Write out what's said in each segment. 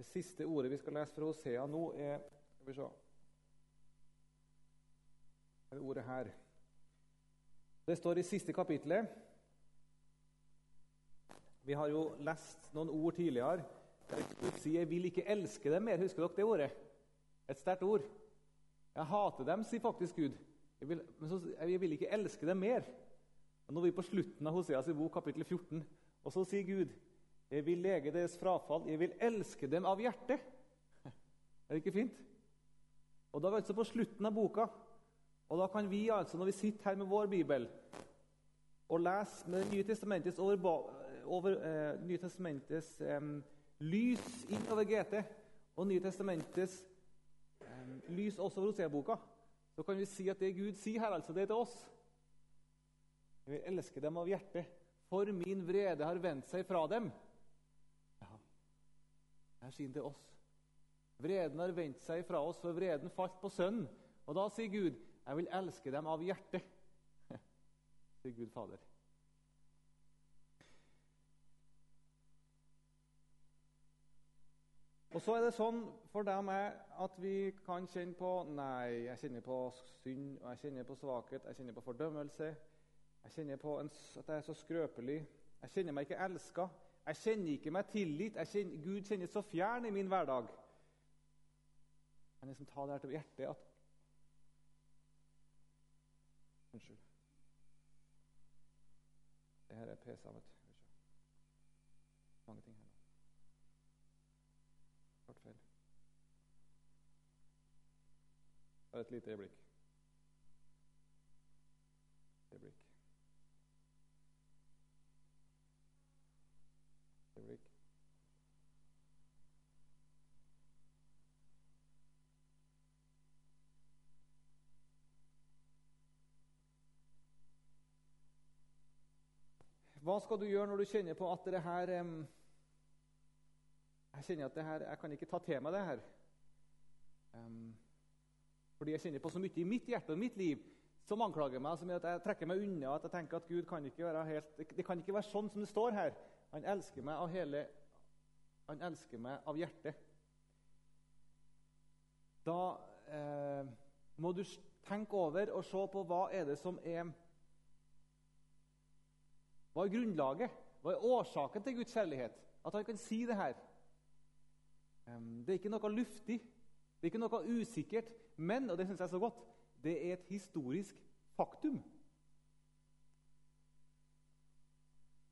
Det siste ordet vi skal lese fra Hosea nå, er Skal vi se det ordet her. Det står i siste kapittelet. Vi har jo lest noen ord tidligere. Sier 'jeg vil ikke elske dem mer'. Husker dere det ordet? Et sterkt ord. Jeg hater dem, sier faktisk Gud. Jeg vil, men så, jeg vil ikke elske dem mer. Og nå er vi på slutten av Hoseas bok, kapittel 14. Og så sier Gud 'Jeg vil lege deres frafall. Jeg vil elske dem av hjertet'. Er det ikke fint? Og Da er vi altså på slutten av boka. Og da kan vi, altså, når vi sitter her med vår bibel og leser med Det nye testamentets, over, over eh, Nye testamentets eh, lys innover GT og Nye testamentets eh, lys også over Hosea-boka, så kan vi si at det Gud sier her, altså, det er til oss. Jeg vil elske dem av hjertet, for min vrede har vendt seg fra dem. Ja, sin til oss. Vreden har vendt seg fra oss, for vreden falt på Sønnen. Og da sier Gud, 'Jeg vil elske dem av hjertet', sier Gud Fader. Og så er det sånn for dem at vi kan kjenne på Nei, jeg kjenner på synd, og jeg kjenner på svakhet, jeg kjenner på fordømmelse. Jeg kjenner på en, at jeg er så skrøpelig. Jeg kjenner meg ikke elska. Jeg kjenner ikke meg tillit. Kjenner, Gud kjennes så fjern i min hverdag. Kan liksom ta det her til hjertet at Unnskyld. Det her er PC-en, vet du. Mange ting her nå. Klart feil. Bare et lite. Øyeblikk. Øyeblikk. Hva skal du gjøre når du kjenner på at det her Jeg kjenner at det her, jeg kan ikke ta til meg det her. Fordi jeg kjenner på så mye i mitt hjerte og mitt liv som anklager meg, som gjør at jeg trekker meg unna. at jeg tenker at Gud kan ikke være helt, Det kan ikke være sånn som det står her. Han elsker meg av hele Han elsker meg av hjertet. Da eh, må du tenke over og se på hva er det som er hva er grunnlaget? Hva er årsaken til Guds kjærlighet? At han kan si det her. Det er ikke noe luftig, det er ikke noe usikkert, men og det synes jeg er så godt, det er et historisk faktum.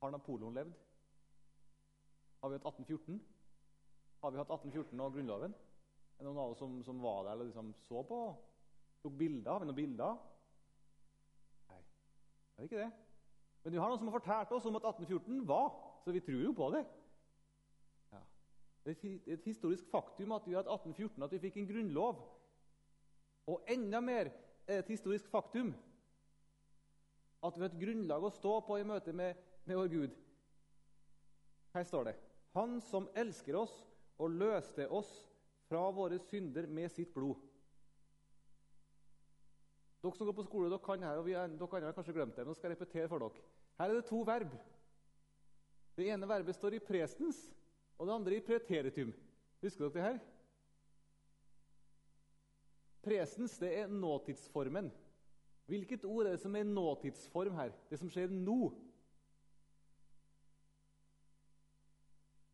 Har Napoleon levd? Har vi hatt 1814? Har vi hatt 1814 og Grunnloven? Er det noen av oss som, som var der eller liksom så på? Tok bilder? Har vi noen bilder? Nei, det er ikke det. Men vi har noen som har fortalt oss om at 1814 var, så vi tror jo på det. Ja. Det er et historisk faktum at vi hadde 1814, at vi fikk en grunnlov. Og enda mer er et historisk faktum at vi har et grunnlag å stå på i møte med, med vår Gud. Her står det Han som elsker oss og løste oss fra våre synder med sitt blod. Dere som går på skole, dere kan her, og vi er, dere har kanskje glemt det, men skal jeg repetere for dere. Her er det to verb. Det ene verbet står i prestens, og det andre i preteritum. Husker dere det her? Presens det er nåtidsformen. Hvilket ord er det som er nåtidsform her? Det som skjer nå?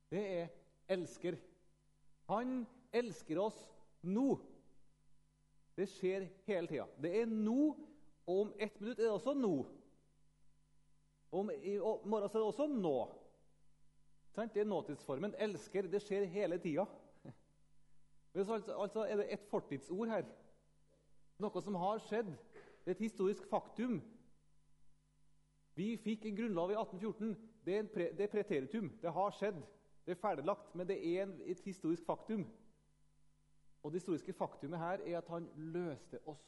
Det er 'elsker'. Han elsker oss nå. Det skjer hele tida. Det er nå, og om ett minutt er det også nå. Om i morgen er det også nå. Det er nåtidsformen. Elsker. Det skjer hele tida. Altså, altså er det et fortidsord her. Noe som har skjedd. Det er et historisk faktum. Vi fikk en grunnlov i 1814. Det er, pre, det er preteritum. Det har skjedd. Det er ferdiglagt. Men det er en, et historisk faktum. Og Det historiske faktumet her er at han løste oss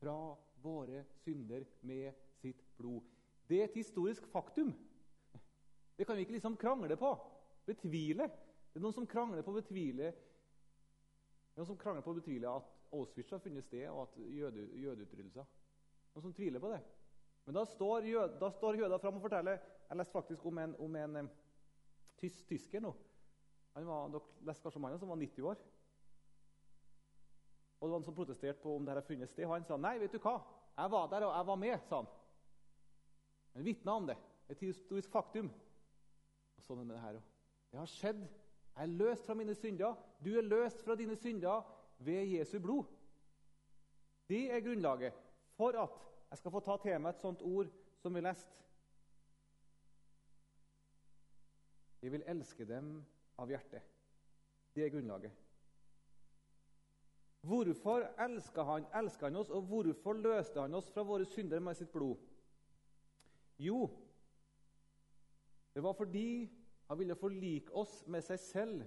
fra våre synder med sitt blod. Det er et historisk faktum. Det kan vi ikke liksom krangle på, betvile. Det er noen som krangler på å betvile noen som krangler på å betvile at Auschwitz har funnet sted, og at jøde, jødeutryddelser. Noen som tviler på det. Men da står, jød, da står jøder fram og forteller Jeg leste faktisk om en, om en tysk, tysker nå, Han var, dere leste kanskje om han som var 90 år. Og det var han som protesterte på om det hadde funnet sted. Han sa nei, vet du hva? Jeg var der, og jeg var med, sa han. Han vitna om det. Et historisk faktum. Og sånn er det her òg. Det har skjedd. Jeg er løst fra mine synder. Du er løst fra dine synder ved Jesu blod. Det er grunnlaget for at jeg skal få ta til meg et sånt ord som vi leste. Jeg vil elske dem av hjertet. Det er grunnlaget. Hvorfor elska han, han oss, og hvorfor løste han oss fra våre synder med sitt blod? Jo, det var fordi han ville forlike oss med seg selv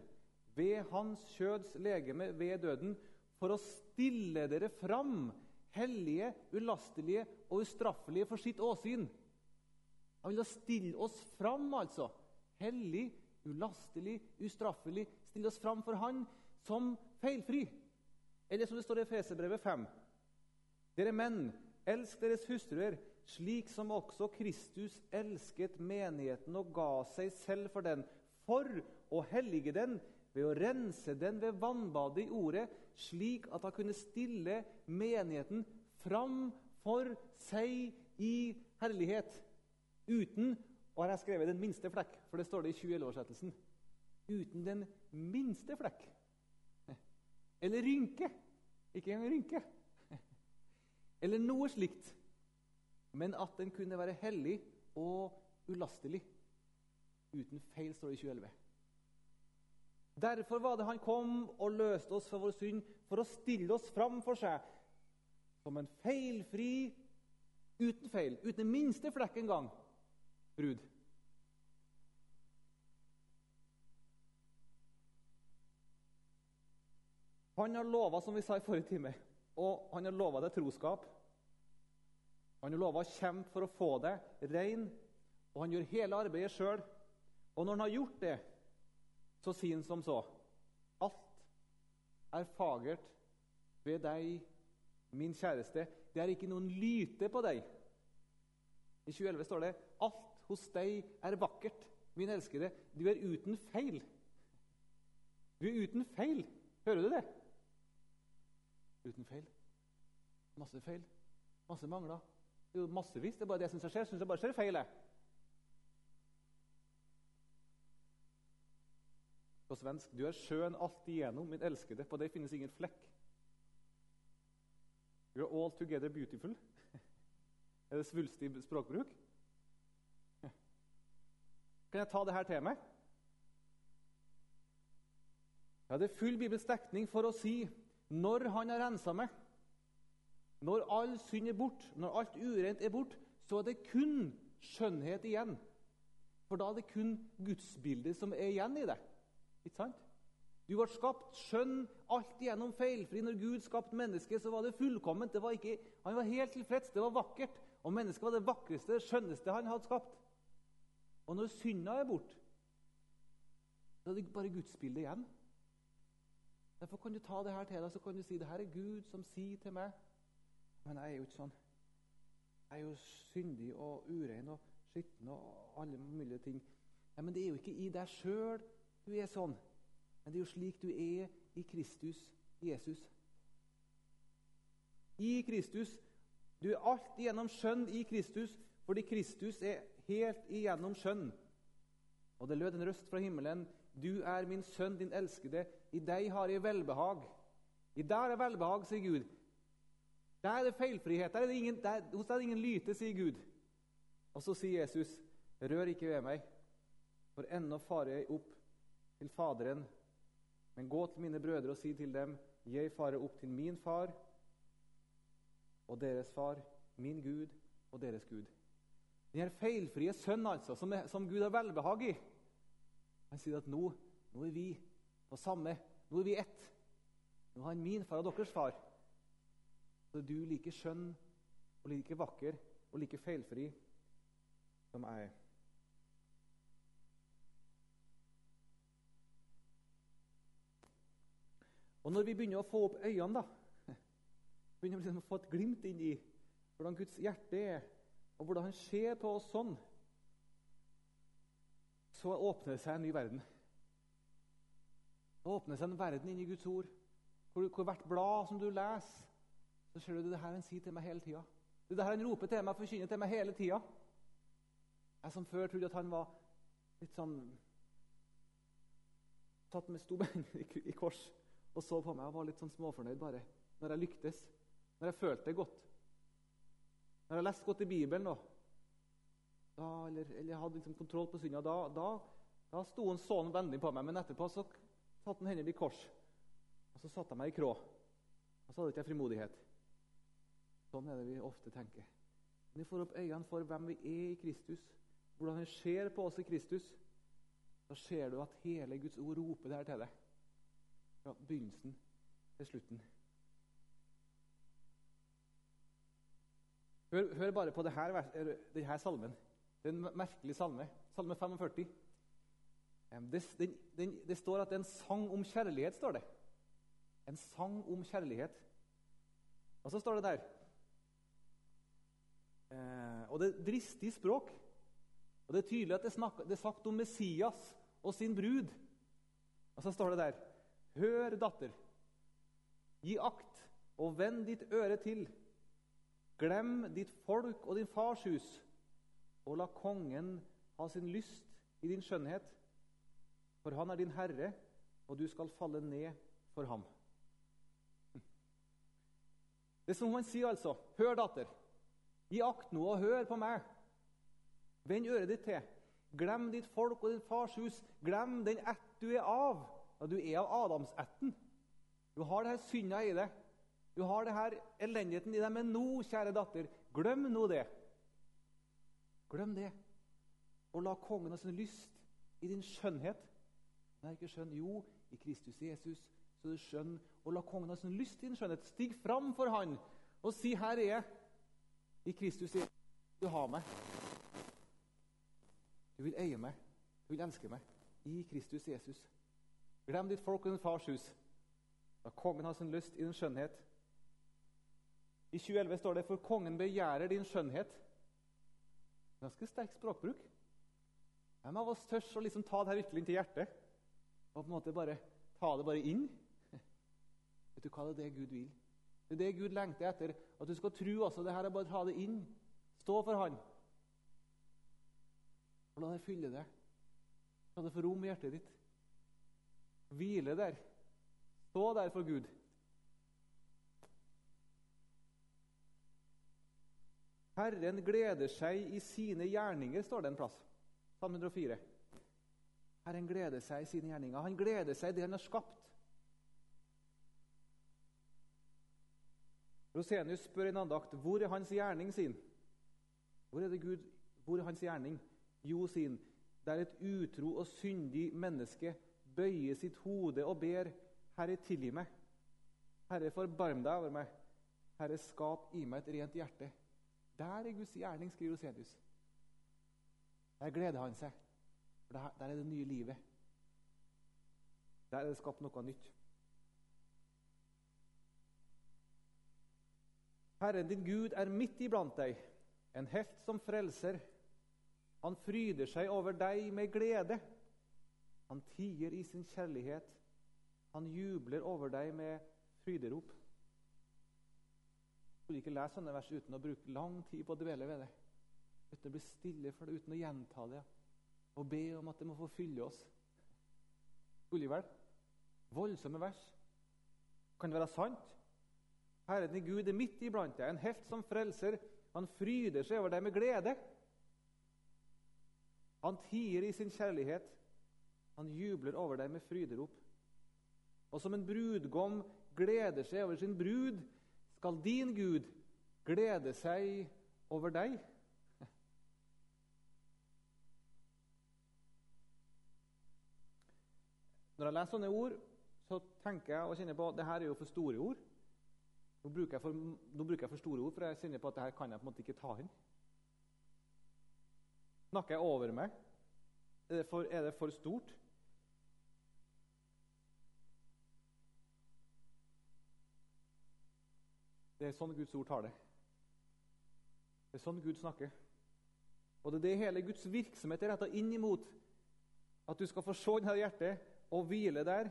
ved hans kjøds legeme ved døden, for å stille dere fram hellige, ulastelige og ustraffelige for sitt åsyn. Han ville stille oss fram, altså. Hellig, ulastelig, ustraffelig. Stille oss fram for Han som feilfri. Eller som det står i Efeserbrevet 5.: Dere menn, elsk deres hustruer, slik som også Kristus elsket menigheten og ga seg selv for den, for å hellige den ved å rense den ved vannbadet i ordet, slik at han kunne stille menigheten fram for seg i herlighet. Uten og her har jeg skrevet den minste flekk, for det står det i 2011-oversettelsen. Uten den minste flekk. Eller rynke. Ikke engang rynke. Eller noe slikt. Men at den kunne være hellig og ulastelig. Uten feil, står det i 2011. Derfor var det han kom og løste oss fra vår synd, for å stille oss fram for seg som en feilfri, uten feil, uten den minste flekk engang, brud. Han har lova, som vi sa i forrige time, og han har lova deg troskap. Han har lova å kjempe for å få deg rein, og han gjør hele arbeidet sjøl. Og når han har gjort det, så sier han som så Alt er fagert ved deg, min kjæreste. Det er ikke noen lyte på deg. I 2011 står det alt hos deg er vakkert, min elskede. Du er uten feil. Du er uten feil. Hører du det? Uten feil. Masse feil. Masse mangler. Det er jo massevis. Det er bare det syns skjer. Syns jeg bare skjer feil. Jeg. På svensk Du er skjønn alt igjennom, min elskede. På deg finnes ingen flekk. You're all together beautiful. er det svulstig språkbruk? Kan jeg ta det her til meg? Ja, Det er full bibelsk dekning for å si når han har rensa meg, når all synd er bort, når alt urent er bort, så er det kun skjønnhet igjen. For da er det kun gudsbildet som er igjen i det. Ikke sant? Du ble skapt skjønn, alt igjennom feilfri. Når Gud skapte mennesket, så var det fullkomment. Det var ikke, han var helt tilfreds. Det var vakkert. Og mennesket var det vakreste, skjønneste han hadde skapt. Og når synda er borte, så er det bare gudsbildet igjen. Derfor kan du ta det her til deg så kan du si det her er Gud som sier til meg Men jeg er jo ikke sånn. Jeg er jo syndig og urein og skitten og alle mulige ting. Ja, men det er jo ikke i deg sjøl du er sånn. Men det er jo slik du er i Kristus, Jesus. I Kristus. Du er alt igjennom skjønn i Kristus, fordi Kristus er helt igjennom skjønn. Og det lød en røst fra himmelen. Du er min sønn, din elskede. I deg har jeg velbehag. I deg er velbehag, sier Gud. Der er det feilfrihet. Der er det ingen, der, hos deg er det ingen lyte, sier Gud. Og så sier Jesus, rør ikke ved meg, for ennå farer jeg opp til Faderen. Men gå til mine brødre og si til dem, jeg farer opp til min far og deres far, min Gud og deres Gud. Den her feilfrie sønn altså, som, som Gud har velbehag i. Han sier at nå, nå er vi på samme Nå er vi ett. Nå er han min far og deres far. Så er du like skjønn og like vakker og like feilfri som jeg er. Og når vi begynner å få opp øynene, da, begynner vi liksom å få et glimt inn i hvordan Guds hjerte er, og hvordan han ser på oss sånn, så åpner det seg en ny verden. Det åpner seg en verden inni Guds ord. Hvor, hvor hvert blad som du leser, så ser du det her han sier til meg hele tida. Det er det her han roper til meg forkynner til meg hele tida. Jeg som før trodde at han var litt sånn Satt med stobein i kors og så på meg og var litt sånn småfornøyd bare når jeg lyktes. Når jeg følte det godt. Når jeg leste godt i Bibelen, da, da eller, eller, hadde liksom kontroll på synda, da, da, da sto han sånn vennlig på meg. Men etterpå så satte han hendene i kors, og så satte jeg meg i krå. Og så hadde ikke jeg frimodighet. Sånn er det vi ofte tenker. Men vi får opp øynene for hvem vi er i Kristus, hvordan han ser på oss i Kristus. Da ser du at hele Guds ord roper det her til deg. Fra begynnelsen til slutten. Hør, hør bare på denne, denne salmen. Det er en merkelig salme. Salme 45. Det, den, den, det står at det er en sang om kjærlighet. står det. En sang om kjærlighet. Og så står det der eh, Og det er dristig språk. Og Det er tydelig at det, snakker, det er sagt om Messias og sin brud. Og så står det der Hør, datter, gi akt og vend ditt øre til. Glem ditt folk og din fars hus, og la kongen ha sin lyst i din skjønnhet. For han er din herre, og du skal falle ned for ham. Det er som han sier, altså. Hør, datter. Gi akt nå, og hør på meg. Vend øret ditt til. Glem ditt folk og din fars hus. Glem den ett du er av. Ja, du er av Adamsetten. Du har det her synda i deg. Du har det her elendigheten i deg. Men nå, kjære datter, glem nå det. Glem det. Og la kongen ha sin lyst i din skjønnhet. Nei, ikke skjønn. Jo, i Kristus Jesus så du skjønn. Og la kongen ha sin lyst i din skjønnhet. Stig fram for han og si 'Her er jeg'. I Kristus Jesus. Du har meg. Du vil eie meg, du vil elske meg i Kristus Jesus. Glem ditt folk og din fars hus. La kongen ha sin lyst i din skjønnhet. I 2011 står det 'For kongen begjærer din skjønnhet'. Ganske sterk språkbruk. Hvem av oss tør å liksom ta det her ytterligere inn til hjertet? Og på en måte bare ta det bare inn? Vet du hva det er det Gud vil? Det er det Gud lengter etter. At du skal tro også. Det her er bare å ta det inn. Stå for Han. Og la det fylle deg. La det få rom i hjertet ditt. Hvile der. Stå der for Gud. Herren gleder seg i sine gjerninger, står det en plass. Salme 104. Herren gleder seg i sine gjerninger. Han gleder seg i det han har skapt. Rosenius spør en andakt hvor er hans gjerning sin. Hvor er det Gud, hvor er hans gjerning? Jo, sin, der et utro og syndig menneske bøyer sitt hode og ber, Herre, tilgi meg. Herre, forbarm deg over meg. Herre, skap i meg et rent hjerte. Der er Guds gjerning, skriver Osedius. Der gleder han seg. For der, er det nye livet. Der er det skapt noe nytt. Herren din Gud er midt iblant deg, en helt som frelser. Han fryder seg over deg med glede. Han tier i sin kjærlighet. Han jubler over deg med fryderop. Kan ikke lese sånne vers uten å bruke lang tid på å dvele ved det. Uten å bli stille for det, uten å gjenta det og be om at det må få fylle oss. Skulle? Voldsomme vers. Kan det være sant? Herren i Gud er midt iblant deg, en helt som frelser. Han fryder seg over deg med glede. Han tier i sin kjærlighet. Han jubler over deg med fryderop. Og som en brudgom gleder seg over sin brud, skal din Gud glede seg over deg. Når jeg leser sånne ord, så tenker jeg og kjenner på at det her er jo for store ord. Nå bruker, for, nå bruker jeg for, store ord, for jeg kjenner på at det her kan jeg på en måte ikke ta inn. Snakker jeg over meg? Er det for, er det for stort? Det er sånn Guds ord tar det. Er sånn Gud snakker. Og det er det hele Guds virksomhet er retta inn imot. At du skal få se denne hjertet og hvile der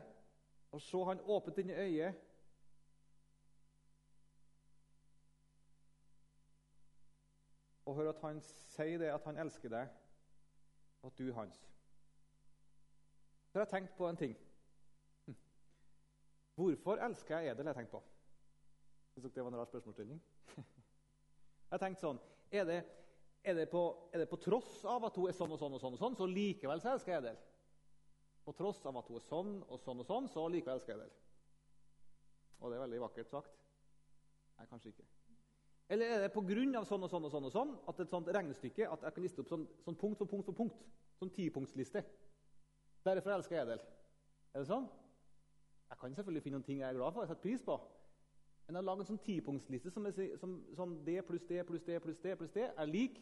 Og se han åpent dine øyet. Og hør at han sier det, at han elsker deg, og at du er hans. Så har jeg tenkt på en ting. Hm. Hvorfor elsker jeg Edel? har jeg tenkt på. Syns dere det var en rar spørsmålsstilling? Jeg tenkte sånn er det, er, det på, er det, på, tross av at hun er sånn og sånn, og sånn, og sånn, så likevel så elsker jeg Edel? På tross av at hun er sånn og sånn og sånn, så likevel elsker jeg Edel? Og det er veldig vakkert sagt. Nei, kanskje ikke. Eller er det pga. sånn og sånn og sånn og sånn at et sånt regnestykke at jeg kan liste opp sånn, sånn punkt for punkt for punkt? Sånn tipunktsliste. Derfor elsker jeg Edel. Er det sånn? Jeg kan selvfølgelig finne noen ting jeg er glad for og setter pris på. Jeg har laget en sånn tipunktsliste som, som sånn det pluss det pluss det pluss det pluss det er lik.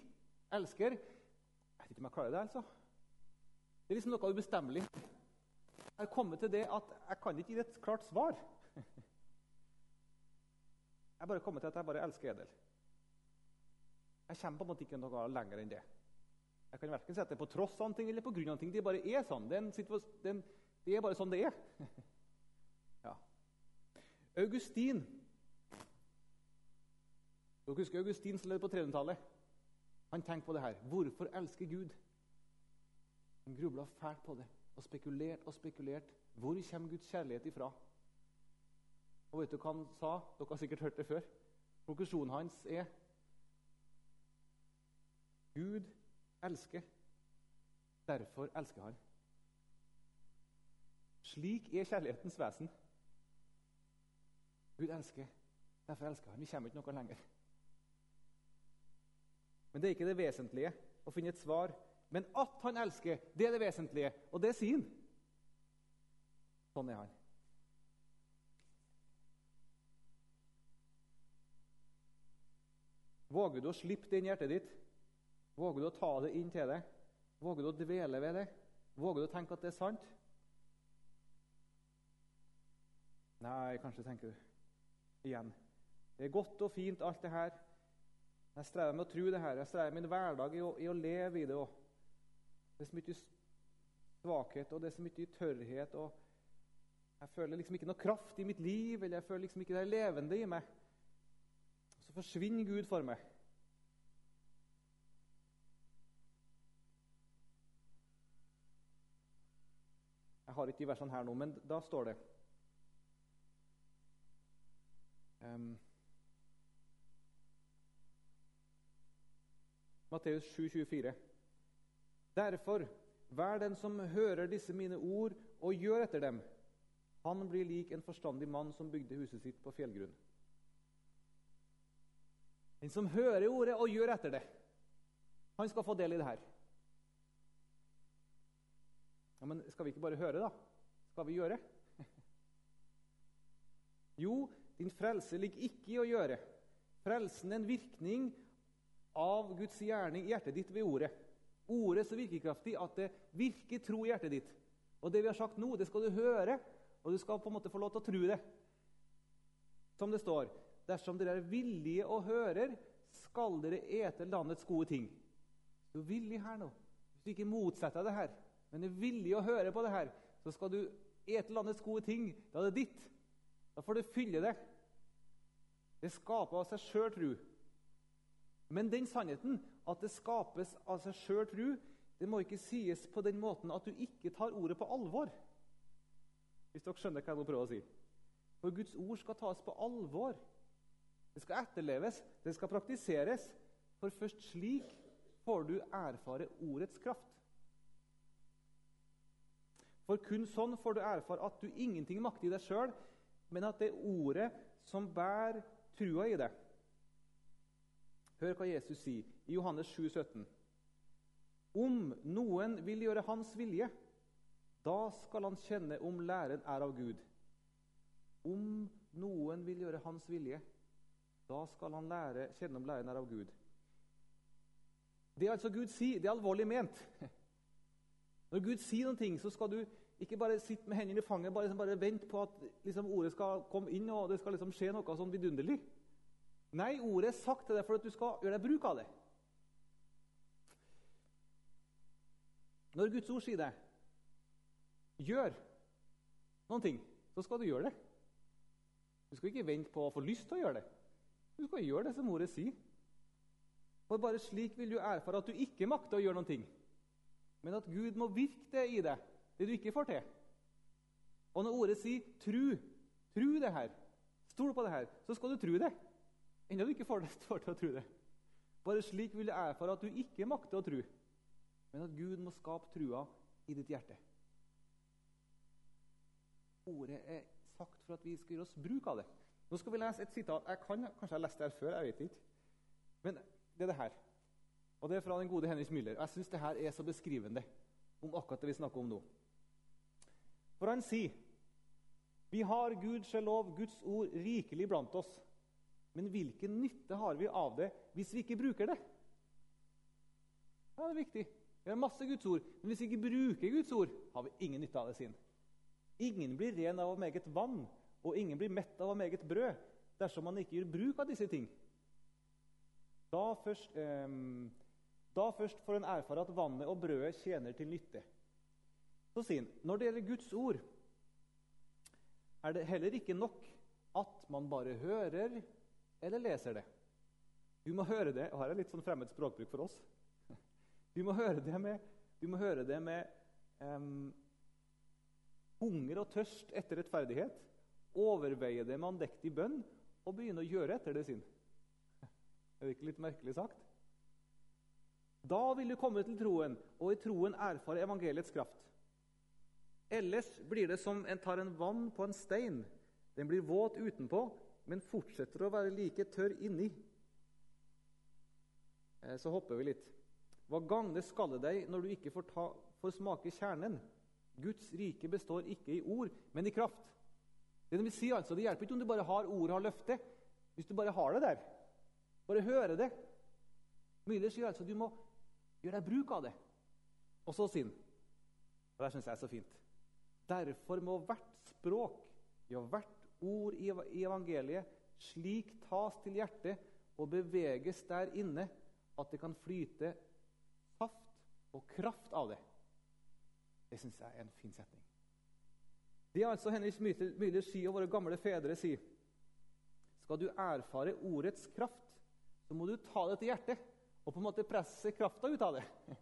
Elsker. Jeg vet ikke om jeg klarer det, altså. Det er liksom noe ubestemmelig. Jeg har kommet til det at jeg kan ikke gi et klart svar. Jeg bare kommet til at jeg bare elsker Edel. Jeg kommer på en måte ikke noe lenger enn det. Jeg kan verken at det er på tross av ting eller på grunn av ting. Det bare er sånn. En, det er bare sånn det er. ja. Augustin dere husker Augustin som levde på 300-tallet? Han tenkte på det her. Hvorfor elsker Gud? Han grubla fælt på det og spekulert og spekulert. Hvor kommer Guds kjærlighet ifra? Og vet du hva han sa? Dere har sikkert hørt det før. Konklusjonen hans er Gud elsker. Derfor elsker han. Slik er kjærlighetens vesen. Gud elsker. Derfor elsker han. Vi kommer ikke noe lenger. Men det er ikke det vesentlige å finne et svar. Men at han elsker, det er det vesentlige, og det sier han. Sånn er han. Våger du å slippe det inn i hjertet ditt? Våger du å ta det inn til deg? Våger du å dvele ved det? Våger du å tenke at det er sant? Nei, kanskje tenker du igjen. Det er godt og fint, alt det her. Jeg strever med å tro det her. Jeg strever min hverdag i å, i å leve i det. òg. det er så mye svakhet, og det er så mye tørrhet. og Jeg føler liksom ikke noe kraft i mitt liv, eller jeg føler liksom ikke det er levende i meg. Så forsvinner Gud for meg. Jeg har ikke de versene her nå, men da står det um, Matteus 7,24. Derfor, vær den som hører disse mine ord og gjør etter dem. Han blir lik en forstandig mann som bygde huset sitt på fjellgrunn. Den som hører ordet og gjør etter det, han skal få del i det her. Ja, Men skal vi ikke bare høre, da? Skal vi gjøre? Jo, din frelse ligger ikke i å gjøre. Frelsen er en virkning av Guds gjerning i hjertet ditt ved ordet. Ordet så virkekraftig at det virker tro i hjertet ditt. Og det vi har sagt nå, det skal du høre, og du skal på en måte få lov til å tro det. Som det står Dersom dere er villige og hører, skal dere ete landets gode ting. Du er villig her nå. Hvis du ikke motsetter det her, men er villig å høre på det her, så skal du ete landets gode ting. Da er det ditt. Da får det fylle det. Det skaper av seg sjøl tru. Men den sannheten, at det skapes av seg sjøl tru, det må ikke sies på den måten at du ikke tar ordet på alvor. Hvis dere skjønner hva jeg nå prøver å si. For Guds ord skal tas på alvor. Det skal etterleves, det skal praktiseres. For først slik får du erfare ordets kraft. For kun sånn får du erfare at du ingenting makter i deg sjøl, men at det er ordet som bærer trua i deg. Hør hva Jesus sier i Johannes 7, 17. Om noen vil gjøre hans vilje, da skal han kjenne om læren er av Gud. Om noen vil gjøre hans vilje, da skal han lære, kjenne om læren er av Gud. Det altså Gud sier, det er alvorlig ment. Når Gud sier noen ting, så skal du ikke bare sitte med hendene i fanget bare, liksom bare vente på at liksom, ordet skal komme inn og det skal liksom skje noe sånn vidunderlig. Nei, ordet er sagt til deg for at du skal gjøre deg bruk av det. Når Guds ord sier det, gjør noen ting, så skal du gjøre det. Du skal ikke vente på å få lyst til å gjøre det. Du skal gjøre det som ordet sier. For bare slik vil du erfare at du ikke makter å gjøre noen ting, men at Gud må virke det i deg, det du ikke får til. Og når ordet sier 'tru', tru det her, stol på det her, så skal du tro det. Enda du ikke får, det, til å tro det. Bare slik vil jeg erfare at du ikke makter å tro, men at Gud må skape trua i ditt hjerte. Ordet er sagt for at vi skal gjøre oss bruk av det. Nå skal vi lese et sitat. Jeg kan kanskje jeg har lest det her før. jeg vet ikke. Men det er det her. Og det er fra den gode Henrik Müller. Jeg syns det her er så beskrivende om akkurat det vi snakker om nå. For han sier vi har Gud lov, Guds ord, rikelig blant oss. Men hvilken nytte har vi av det hvis vi ikke bruker det? Ja, Det er viktig. Vi har masse Guds ord, men hvis vi ikke bruker Guds ord, har vi ingen nytte av det sin. Ingen blir ren av meget vann, og ingen blir mett av meget brød dersom man ikke gjør bruk av disse ting. Da først, eh, da først får en erfare at vannet og brødet tjener til nytte. Så sier han når det gjelder Guds ord, er det heller ikke nok at man bare hører eller leser det. Du må høre det og Her er litt sånn fremmed språkbruk for oss. Du må høre det med, høre det med um, hunger og tørst etter rettferdighet, overveie det med andektig bønn og begynne å gjøre etter det sin. Er det ikke litt merkelig sagt? Da vil du komme til troen, og i troen erfare evangeliets kraft. Ellers blir det som en tar en vann på en stein. Den blir våt utenpå, men fortsetter å være like tørr inni. Eh, så hopper vi litt. Hva gagner skallet deg når du ikke får, ta, får smake kjernen? Guds rike består ikke i ord, men i kraft. Det vil si altså, det hjelper ikke om du bare har ord og har løftet, Hvis du bare har det der, bare høre det. Müller sier altså du må gjøre deg bruk av det. Og så sin. Og Det syns jeg er så fint. Derfor må hvert språk, ja, hvert ord i evangeliet slik tas til hjertet og beveges der inne at det kan flyte saft og kraft av det. Det syns jeg er en fin setning. Det er altså Henrik Myhler sier, og våre gamle fedre sier. Skal du erfare ordets kraft, så må du ta det til hjertet og på en måte presse krafta ut av det.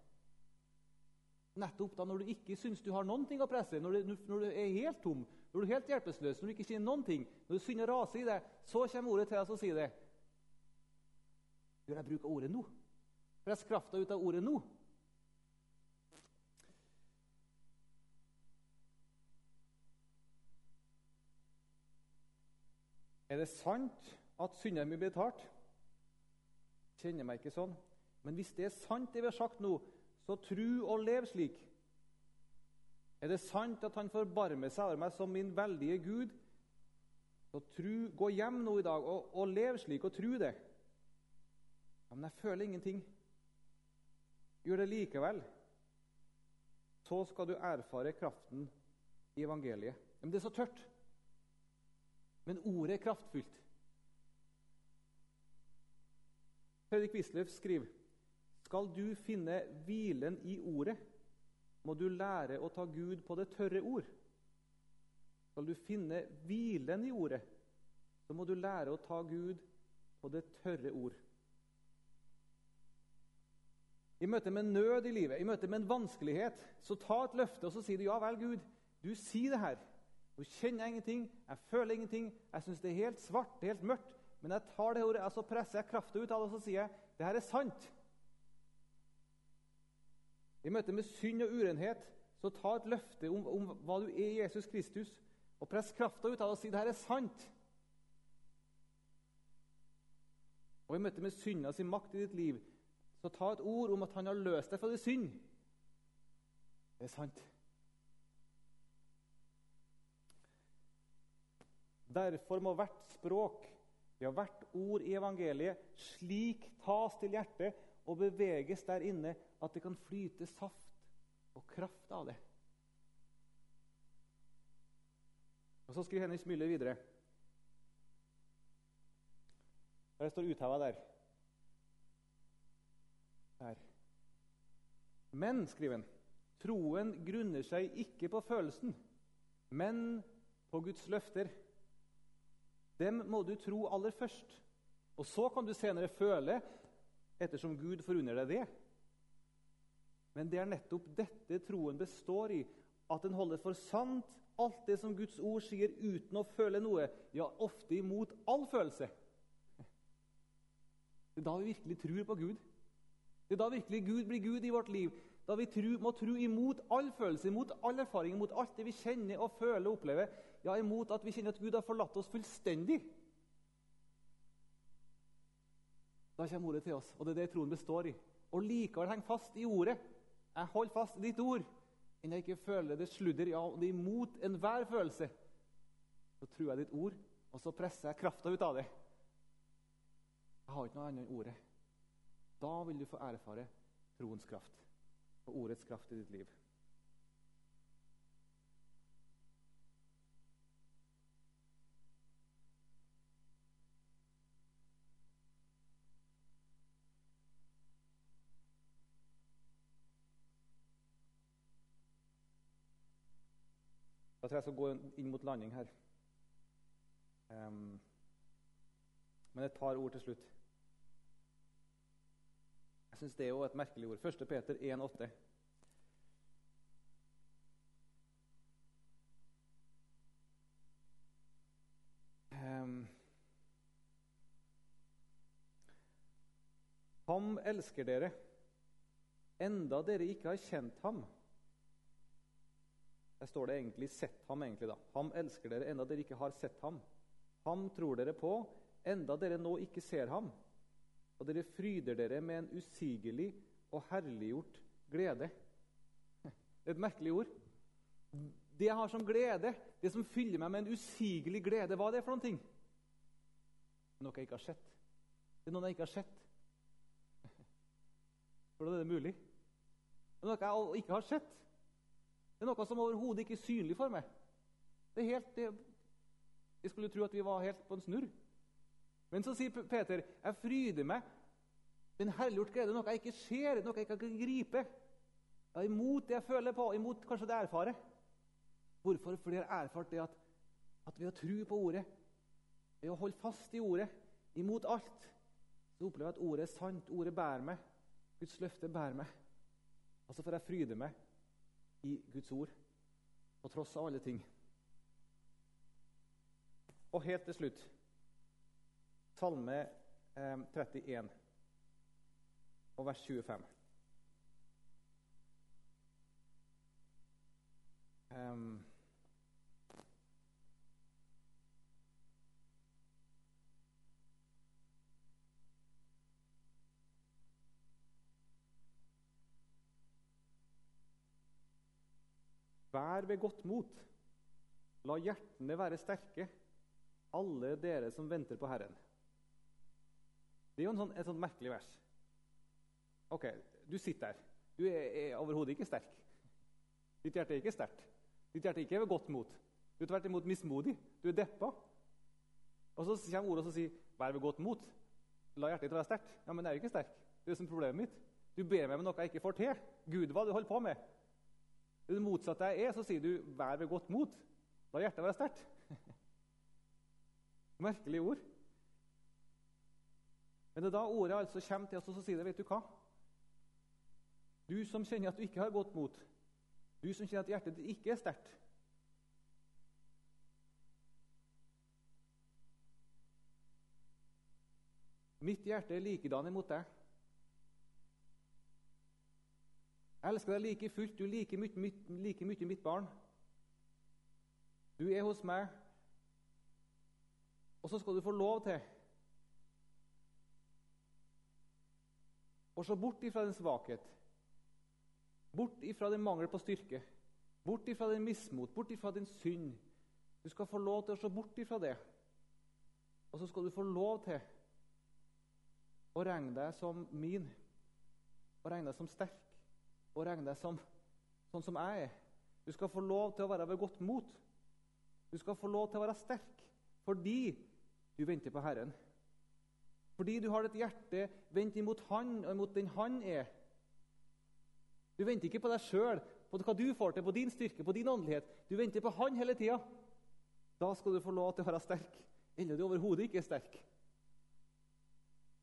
Nettopp da når du ikke syns du har noen ting å presse, når du, når du, er helt tom, når du er helt hjelpeløs, når du ikke kjenner noen ting, når du synder raser i deg, så kommer ordet til deg og sier det. Gjør jeg bruk av ordet nå? Press krafta ut av ordet nå. Er det sant at synderen min blir betalt? Kjenner meg ikke sånn. Men hvis det er sant, det vi har sagt nå, så tru og lev slik. Er det sant at han forbarmer seg over meg som min veldige Gud? Så tru, gå hjem nå i dag og, og lev slik, og tru det. Ja, men jeg føler ingenting. Gjør det likevel. Så skal du erfare kraften i evangeliet. Men det er så tørt. Men ordet er kraftfullt. Fredrik Wisløff skriver skal du finne hvilen i ordet, må du lære å ta Gud på det tørre ord. Skal du finne hvilen i ordet, så må du lære å ta Gud på det tørre ord. I møte med nød i livet, i møte med en vanskelighet, så ta et løfte og så sier du ja vel, Gud, du sier det her. Nå kjenner jeg ingenting, jeg føler ingenting, jeg syns det er helt svart, det er helt mørkt. Men jeg tar det ordet, så presser jeg krafta ut av det og så sier jeg, det her er sant. I møte med synd og urenhet, så ta et løfte om, om hva du er i Jesus Kristus, og press krafta ut av det og si det her er sant. Og i møte med synda sin makt i ditt liv, så ta et ord om at han har løst deg fra din synd. Det er sant. Derfor må hvert språk, ja, hvert ord i evangeliet slik tas til hjertet og beveges der inne at det kan flyte saft og kraft av det. Og Så skriver Henrik Müller videre. Det står utheva der. Der. Men, skriver han, troen grunner seg ikke på følelsen, men på Guds løfter, dem må du tro aller først. Og så kan du senere føle, ettersom Gud forunder deg det. Men det er nettopp dette troen består i, at den holder for sant alt det som Guds ord sier, uten å føle noe, ja, ofte imot all følelse. Det er da vi virkelig tror på Gud. Det er da virkelig Gud blir Gud i vårt liv. Da vi tru, må tro imot all følelse, imot all erfaring, imot alt det vi kjenner og føler og opplever. Ja, imot at vi kjenner at Gud har forlatt oss fullstendig. Da kommer ordet til oss, og det er det troen består i. Og likevel henge fast i ordet. Jeg holder fast i ditt ord. Enn jeg ikke føler det sludder, ja, og det er imot enhver følelse. Så tror jeg ditt ord, og så presser jeg krafta ut av det. Jeg har ikke noe annet enn ordet. Da vil du få erfare troens kraft og ordets kraft i ditt liv. Da tror jeg jeg skal gå inn mot landing her. Um, men et par ord til slutt. Jeg syns det er jo et merkelig ord. 1. Peter 1,8. Um, ham elsker dere, enda dere ikke har kjent ham. Der står det egentlig 'sett ham'. egentlig da. Ham elsker dere, enda dere ikke har sett ham. Ham tror dere på, enda dere nå ikke ser ham og dere fryder dere med en usigelig og herliggjort glede. Et merkelig ord. Det jeg har som glede, det som fyller meg med en usigelig glede, hva er det for noen ting? Noe jeg ikke har sett. Det er noe jeg ikke har sett. Hvordan er det mulig? Det er noe jeg ikke har sett. Det er noe som overhodet ikke er synlig for meg. Det er helt, det, Jeg skulle tro at vi var helt på en snurr. Men så sier Peter, 'Jeg fryder meg.' men herliggjort glede noe jeg ikke ser, noe jeg ikke kan gripe. Jeg er imot det jeg føler på, imot kanskje det jeg erfarer. Hvorfor? Fordi jeg har erfart det at, at ved å tro på ordet, ved å holde fast i ordet, imot alt, så opplever jeg at ordet er sant. Ordet bærer meg. Guds løfte bærer meg. Og så får jeg fryde meg i Guds ord, på tross av alle ting. Og helt til slutt Salme eh, 31 og vers 25. Um, Vær ved godt mot. La hjertene være sterke, alle dere som venter på Herren. Det er jo sånn, et sånt merkelig vers. Ok, Du sitter der. Du er, er overhodet ikke sterk. Ditt hjerte er ikke sterkt. Ditt hjerte er ikke ved godt mot. Du er tvert imot mismodig. Du er deppa. Og Så kommer ordet og sier 'vær ved godt mot'. La hjertet ditt være sterkt. Ja, Men det er jo ikke sterk. Det er jo som problemet mitt. Du ber meg om noe jeg ikke får til. Gud, hva du holder på med? Det motsatte jeg er, så sier du 'vær ved godt mot'. Da er hjertet være sterkt. Merkelig ord. Men det er da ordet altså kommer til oss og så sier det, vet du hva? Du som kjenner at du ikke har godt mot, du som kjenner at hjertet ditt ikke er sterkt Mitt hjerte er likedan imot deg. Jeg elsker deg like fullt. Du er like mye, like mye mitt barn. Du er hos meg, og så skal du få lov til å se bort ifra din svakhet, bort ifra din mangel på styrke, bort ifra din mismot, bort ifra din synd. Du skal få lov til å se bort ifra det. Og så skal du få lov til å regne deg som min, og regne deg som sterk, og regne deg som sånn som jeg er. Du skal få lov til å være ved godt mot. Du skal få lov til å være sterk fordi du venter på Herren. Fordi du har et hjerte vendt imot Han og imot den Han er. Du venter ikke på deg sjøl, på hva du får til, på din styrke, på din åndelighet. Du venter på Han hele tida. Da skal du få lov til å være sterk, eller du overhodet ikke er sterk.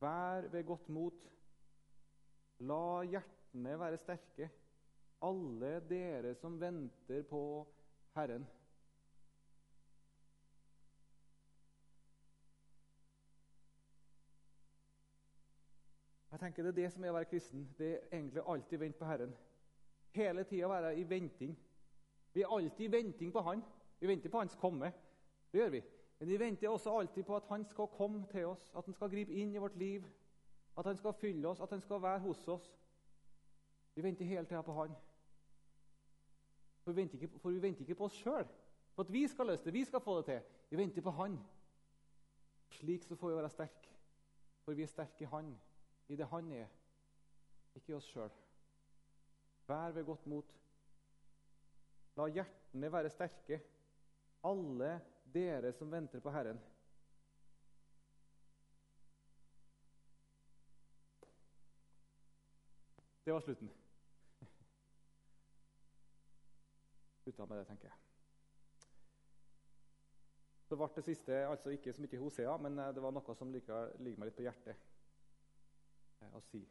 Vær ved godt mot. La hjertene være sterke, alle dere som venter på Herren. Jeg tenker Det er det som er å være kristen. Det er egentlig alltid vente på Herren. Hele tida være i venting. Vi er alltid i venting på Han. Vi venter på Hans komme. Det gjør vi. Men vi venter også alltid på at Han skal komme til oss, at Han skal gripe inn i vårt liv, at Han skal fylle oss, at Han skal være hos oss. Vi venter hele tida på Han. For vi, ikke, for vi venter ikke på oss sjøl, for at vi skal løse det, vi skal få det til. Vi venter på Han. Slik så får vi være sterke, for vi er sterke i Han i det han er, ikke i oss sjøl. Vær ved godt mot. La hjertene være sterke, alle dere som venter på Herren. Det var slutten. Slutta med det, tenker jeg. Så ble det siste altså ikke så mye Hosea, men eh, det var noe som ligger, ligger meg litt på hjertet å si.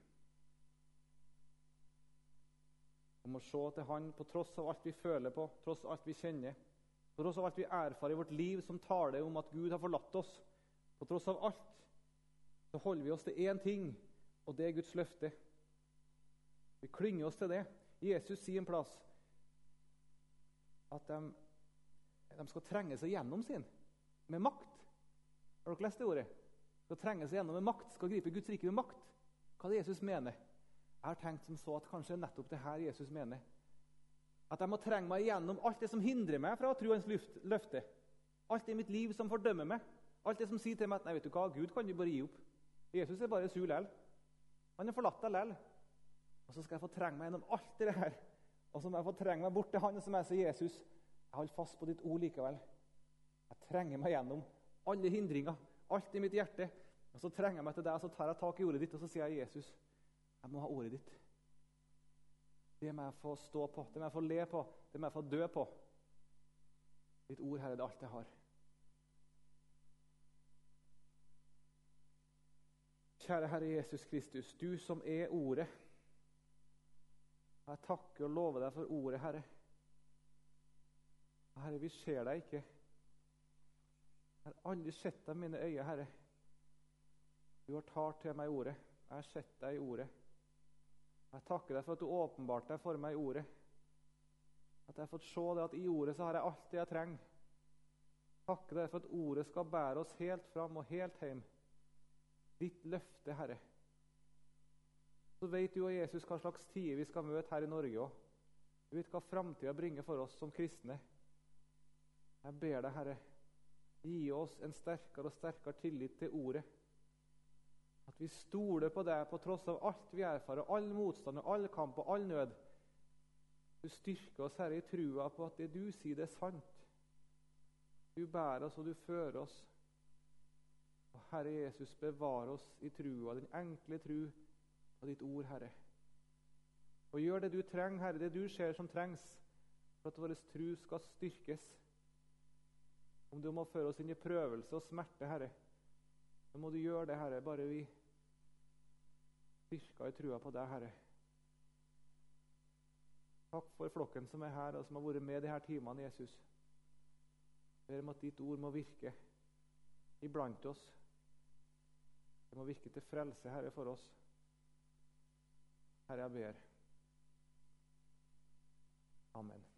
Om å se til Han på tross av alt vi føler på, tross alt vi kjenner, på tross av alt vi erfarer i vårt liv som taler om at Gud har forlatt oss. På tross av alt så holder vi oss til én ting, og det er Guds løfte. Vi klynger oss til det. Jesus sier en plass at de, de skal trenge seg gjennom sin med makt. Har dere lest det ordet? Skal trenge seg gjennom med makt, skal gripe Guds rike med makt hva er det Jesus mener. Jeg har tenkt som så at kanskje nettopp det her Jesus mener. At jeg må trenge meg gjennom alt det som hindrer meg fra å tro hans løfte. Alt det i mitt liv som fordømmer meg. Alt det som sier til meg at nei, vet du hva, Gud kan du bare gi opp. Jesus er bare sur lell. Han har forlatt deg lell. Og så skal jeg få trenge meg gjennom alt det her. Og så må jeg få trenge meg bort til han som jeg så Jesus, jeg holder fast på ditt ord likevel. Jeg trenger meg gjennom alle hindringer, alt i mitt hjerte. Og Så trenger jeg meg til deg, og så tar jeg tak i ordet ditt og så sier jeg, Jesus, jeg må ha ordet ditt. Det må jeg få stå på, det må jeg få le på, det må jeg få dø på. Ditt ord, Herre, det er alt jeg har. Kjære Herre Jesus Kristus, du som er Ordet. Jeg takker og lover deg for Ordet, Herre. Herre, vi ser deg ikke. Jeg har aldri sett deg i mine øyne, Herre. Du har talt til meg i ordet. Jeg har sett deg i ordet. Jeg takker deg for at du åpenbarte deg for meg i ordet. At jeg har fått se det at i ordet så har jeg alt det jeg trenger. Takker deg for at ordet skal bære oss helt fram og helt hjem. Ditt løfte, Herre. Så vet du og Jesus hva slags tider vi skal møte her i Norge òg. Du vet hva framtida bringer for oss som kristne. Jeg ber deg, Herre, gi oss en sterkere og sterkere tillit til ordet. At vi stoler på deg på tross av alt vi erfarer, all motstand, all kamp og all nød. Du styrker oss, Herre, i trua på at det du sier, det er sant. Du bærer oss, og du fører oss. Og Herre Jesus, bevar oss i trua, den enkle tru på ditt ord, Herre. Og gjør det du trenger, Herre, det du ser som trengs, for at vår tru skal styrkes. Om du må føre oss inn i prøvelse og smerte, Herre, så må du gjøre det, Herre, bare vi styrker i trua på deg, Herre. Takk for flokken som er her, og som har vært med de her timene, Jesus. Jeg ber om at ditt ord må virke iblant oss. Det må virke til frelse, Herre, for oss. Herre, jeg ber. Amen.